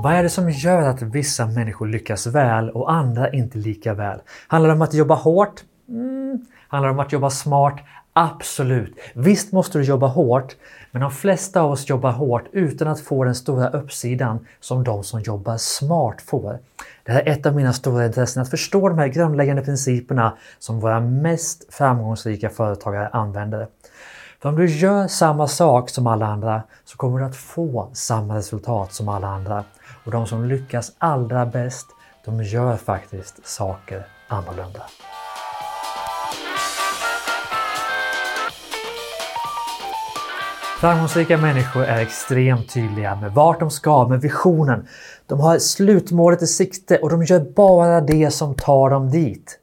Vad är det som gör att vissa människor lyckas väl och andra inte lika väl? Handlar det om att jobba hårt? Mm. Handlar det om att jobba smart? Absolut! Visst måste du jobba hårt, men de flesta av oss jobbar hårt utan att få den stora uppsidan som de som jobbar smart får. Det här är ett av mina stora intressen, att förstå de här grundläggande principerna som våra mest framgångsrika företagare använder. För om du gör samma sak som alla andra så kommer du att få samma resultat som alla andra. Och de som lyckas allra bäst, de gör faktiskt saker annorlunda. Framgångsrika människor är extremt tydliga med vart de ska, med visionen. De har slutmålet i sikte och de gör bara det som tar dem dit.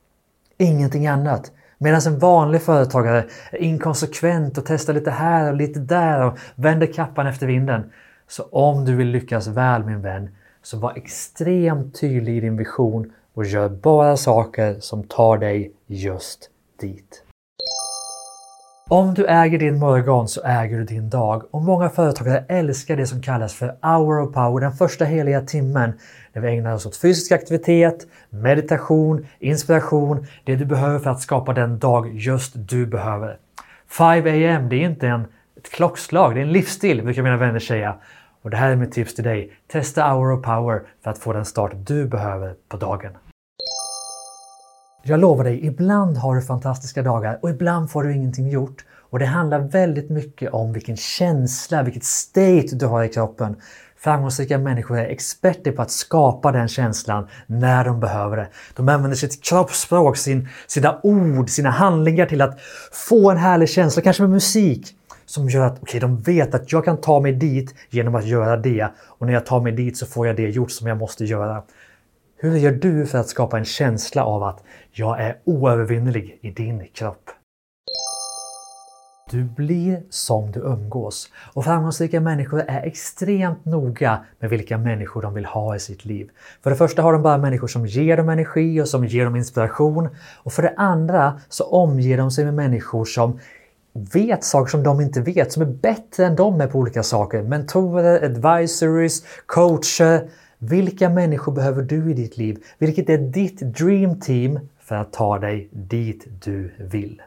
Ingenting annat. Medan en vanlig företagare är inkonsekvent och testar lite här och lite där och vänder kappan efter vinden. Så om du vill lyckas väl min vän, så var extremt tydlig i din vision och gör bara saker som tar dig just dit. Om du äger din morgon så äger du din dag och många företagare älskar det som kallas för hour of power, den första heliga timmen där vi ägnar oss åt fysisk aktivitet, meditation, inspiration, det du behöver för att skapa den dag just du behöver. 5 am, det är inte en, ett klockslag, det är en livsstil brukar mina vänner säga. Och det här är mitt tips till dig. Testa hour of power för att få den start du behöver på dagen. Jag lovar dig, ibland har du fantastiska dagar och ibland får du ingenting gjort. Och det handlar väldigt mycket om vilken känsla, vilket state du har i kroppen. Framgångsrika människor är experter på att skapa den känslan när de behöver det. De använder sitt kroppsspråk, sin, sina ord, sina handlingar till att få en härlig känsla, kanske med musik som gör att okay, de vet att jag kan ta mig dit genom att göra det och när jag tar mig dit så får jag det gjort som jag måste göra. Hur gör du för att skapa en känsla av att jag är oövervinnerlig i din kropp? Du blir som du umgås. Och framgångsrika människor är extremt noga med vilka människor de vill ha i sitt liv. För det första har de bara människor som ger dem energi och som ger dem inspiration. Och för det andra så omger de sig med människor som vet saker som de inte vet, som är bättre än de är på olika saker. Mentorer, advisories, coacher, vilka människor behöver du i ditt liv? Vilket är ditt dream team för att ta dig dit du vill?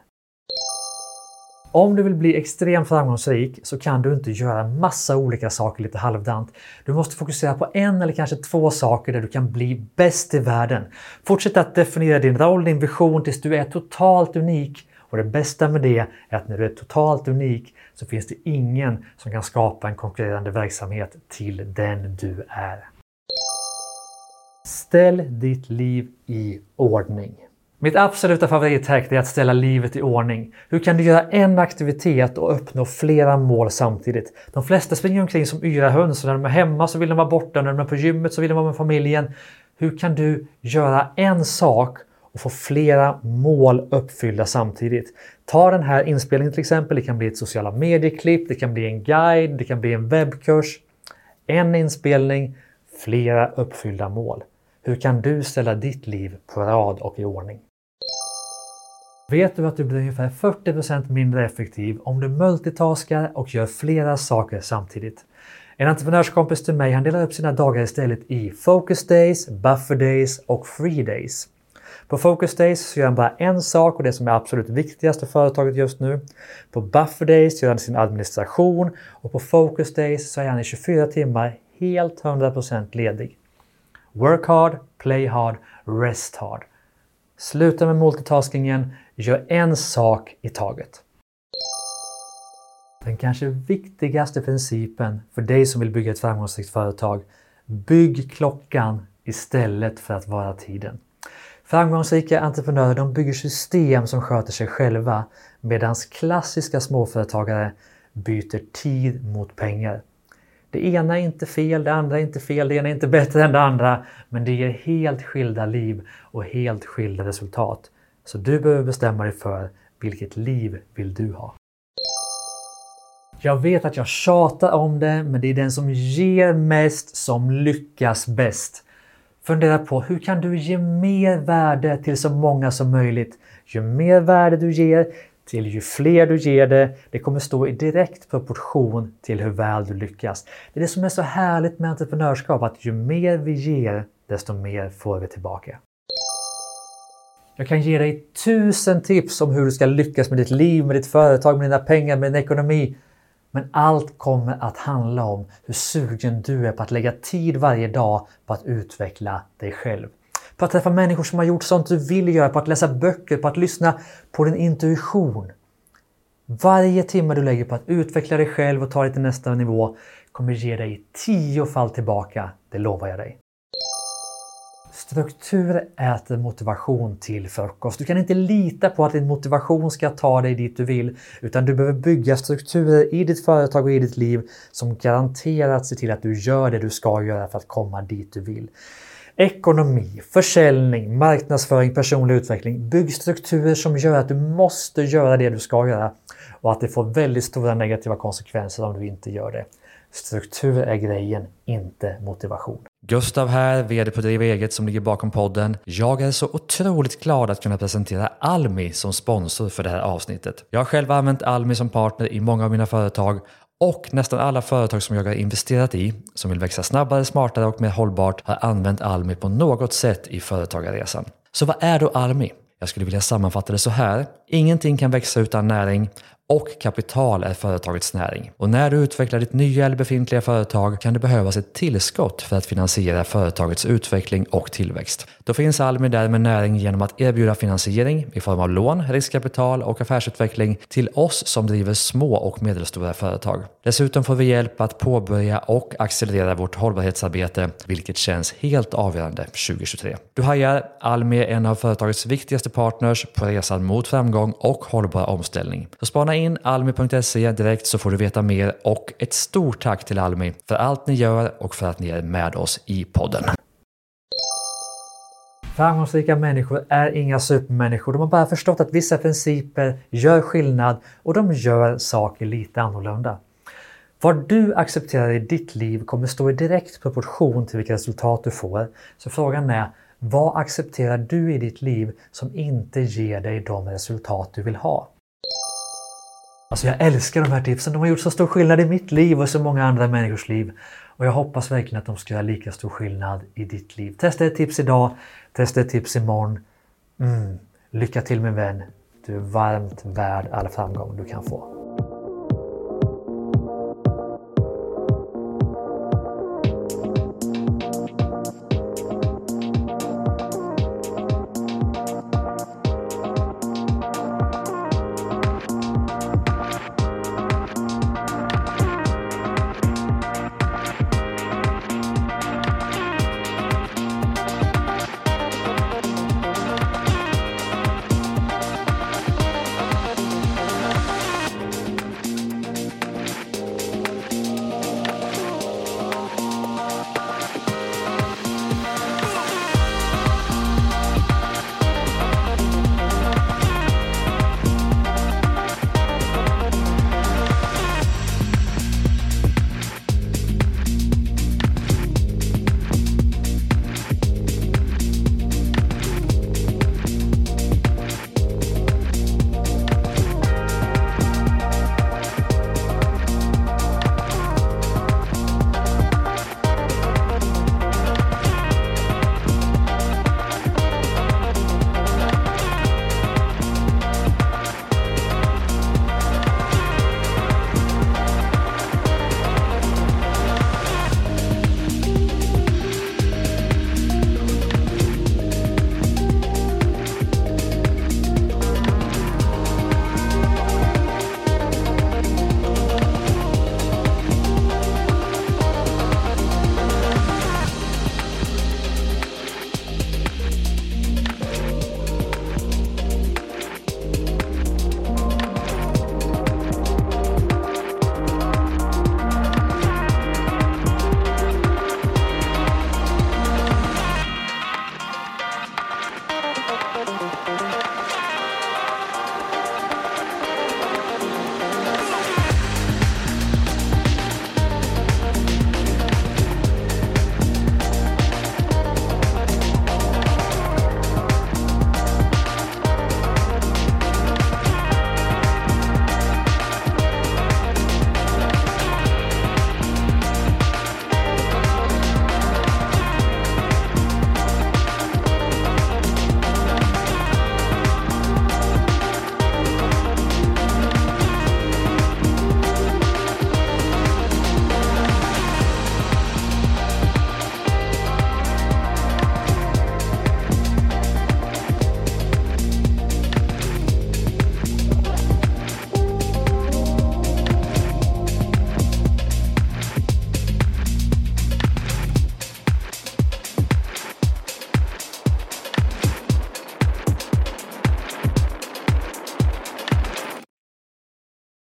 Om du vill bli extremt framgångsrik så kan du inte göra massa olika saker lite halvdant. Du måste fokusera på en eller kanske två saker där du kan bli bäst i världen. Fortsätt att definiera din roll, din vision tills du är totalt unik. Och det bästa med det är att när du är totalt unik så finns det ingen som kan skapa en konkurrerande verksamhet till den du är. Ställ ditt liv i ordning. Mitt absoluta favorithack är att ställa livet i ordning. Hur kan du göra en aktivitet och uppnå flera mål samtidigt? De flesta springer omkring som yra höns när de är hemma så vill de vara borta, när de är på gymmet så vill de vara med familjen. Hur kan du göra en sak och få flera mål uppfyllda samtidigt? Ta den här inspelningen till exempel, det kan bli ett sociala medieklipp, det kan bli en guide, det kan bli en webbkurs. En inspelning, flera uppfyllda mål. Hur kan du ställa ditt liv på rad och i ordning? Vet du att du blir ungefär 40% mindre effektiv om du multitaskar och gör flera saker samtidigt? En entreprenörskompis till mig han delar upp sina dagar istället i Focus Days, Buffer Days och Free Days. På Focus Days så gör han bara en sak och det som är absolut viktigast för företaget just nu. På Buffer Days gör han sin administration och på Focus Days så är han i 24 timmar helt 100% ledig. Work hard, play hard, rest hard. Sluta med multitaskingen, gör en sak i taget. Den kanske viktigaste principen för dig som vill bygga ett framgångsrikt företag. Bygg klockan istället för att vara tiden. Framgångsrika entreprenörer de bygger system som sköter sig själva medan klassiska småföretagare byter tid mot pengar. Det ena är inte fel, det andra är inte fel, det ena är inte bättre än det andra. Men det ger helt skilda liv och helt skilda resultat. Så du behöver bestämma dig för vilket liv vill du ha? Jag vet att jag tjatar om det, men det är den som ger mest som lyckas bäst. Fundera på hur kan du ge mer värde till så många som möjligt? Ju mer värde du ger till ju fler du ger det, det kommer stå i direkt proportion till hur väl du lyckas. Det är det som är så härligt med entreprenörskap, att ju mer vi ger, desto mer får vi tillbaka. Jag kan ge dig tusen tips om hur du ska lyckas med ditt liv, med ditt företag, med dina pengar, med din ekonomi. Men allt kommer att handla om hur sugen du är på att lägga tid varje dag på att utveckla dig själv. På att träffa människor som har gjort sånt du vill göra, på att läsa böcker, på att lyssna på din intuition. Varje timme du lägger på att utveckla dig själv och ta dig till nästa nivå kommer ge dig tio fall tillbaka, det lovar jag dig. Struktur äter motivation till frukost. Du kan inte lita på att din motivation ska ta dig dit du vill, utan du behöver bygga strukturer i ditt företag och i ditt liv som garanterat ser till att du gör det du ska göra för att komma dit du vill. Ekonomi, försäljning, marknadsföring, personlig utveckling. Bygg strukturer som gör att du måste göra det du ska göra och att det får väldigt stora negativa konsekvenser om du inte gör det. Struktur är grejen, inte motivation. Gustav här, VD på Driva Eget som ligger bakom podden. Jag är så otroligt glad att kunna presentera Almi som sponsor för det här avsnittet. Jag har själv använt Almi som partner i många av mina företag och nästan alla företag som jag har investerat i, som vill växa snabbare, smartare och mer hållbart, har använt Almi på något sätt i företagarresan. Så vad är då Almi? Jag skulle vilja sammanfatta det så här. Ingenting kan växa utan näring och kapital är företagets näring. Och när du utvecklar ditt nya eller befintliga företag kan det behövas ett tillskott för att finansiera företagets utveckling och tillväxt. Då finns Almi där med näring genom att erbjuda finansiering i form av lån, riskkapital och affärsutveckling till oss som driver små och medelstora företag. Dessutom får vi hjälp att påbörja och accelerera vårt hållbarhetsarbete, vilket känns helt avgörande 2023. Du hajar, Almi är en av företagets viktigaste partners på resan mot framgång framgång och hållbar omställning. Så spana in almi.se direkt så får du veta mer och ett stort tack till Almi för allt ni gör och för att ni är med oss i podden. Framgångsrika människor är inga supermänniskor. De har bara förstått att vissa principer gör skillnad och de gör saker lite annorlunda. Vad du accepterar i ditt liv kommer stå i direkt proportion till vilka resultat du får. Så frågan är, vad accepterar du i ditt liv som inte ger dig de resultat du vill ha? Alltså jag älskar de här tipsen. De har gjort så stor skillnad i mitt liv och så många andra människors liv. Och jag hoppas verkligen att de ska göra lika stor skillnad i ditt liv. Testa ett tips idag, testa ett tips imorgon. Mm. Lycka till min vän. Du är varmt värd all framgång du kan få.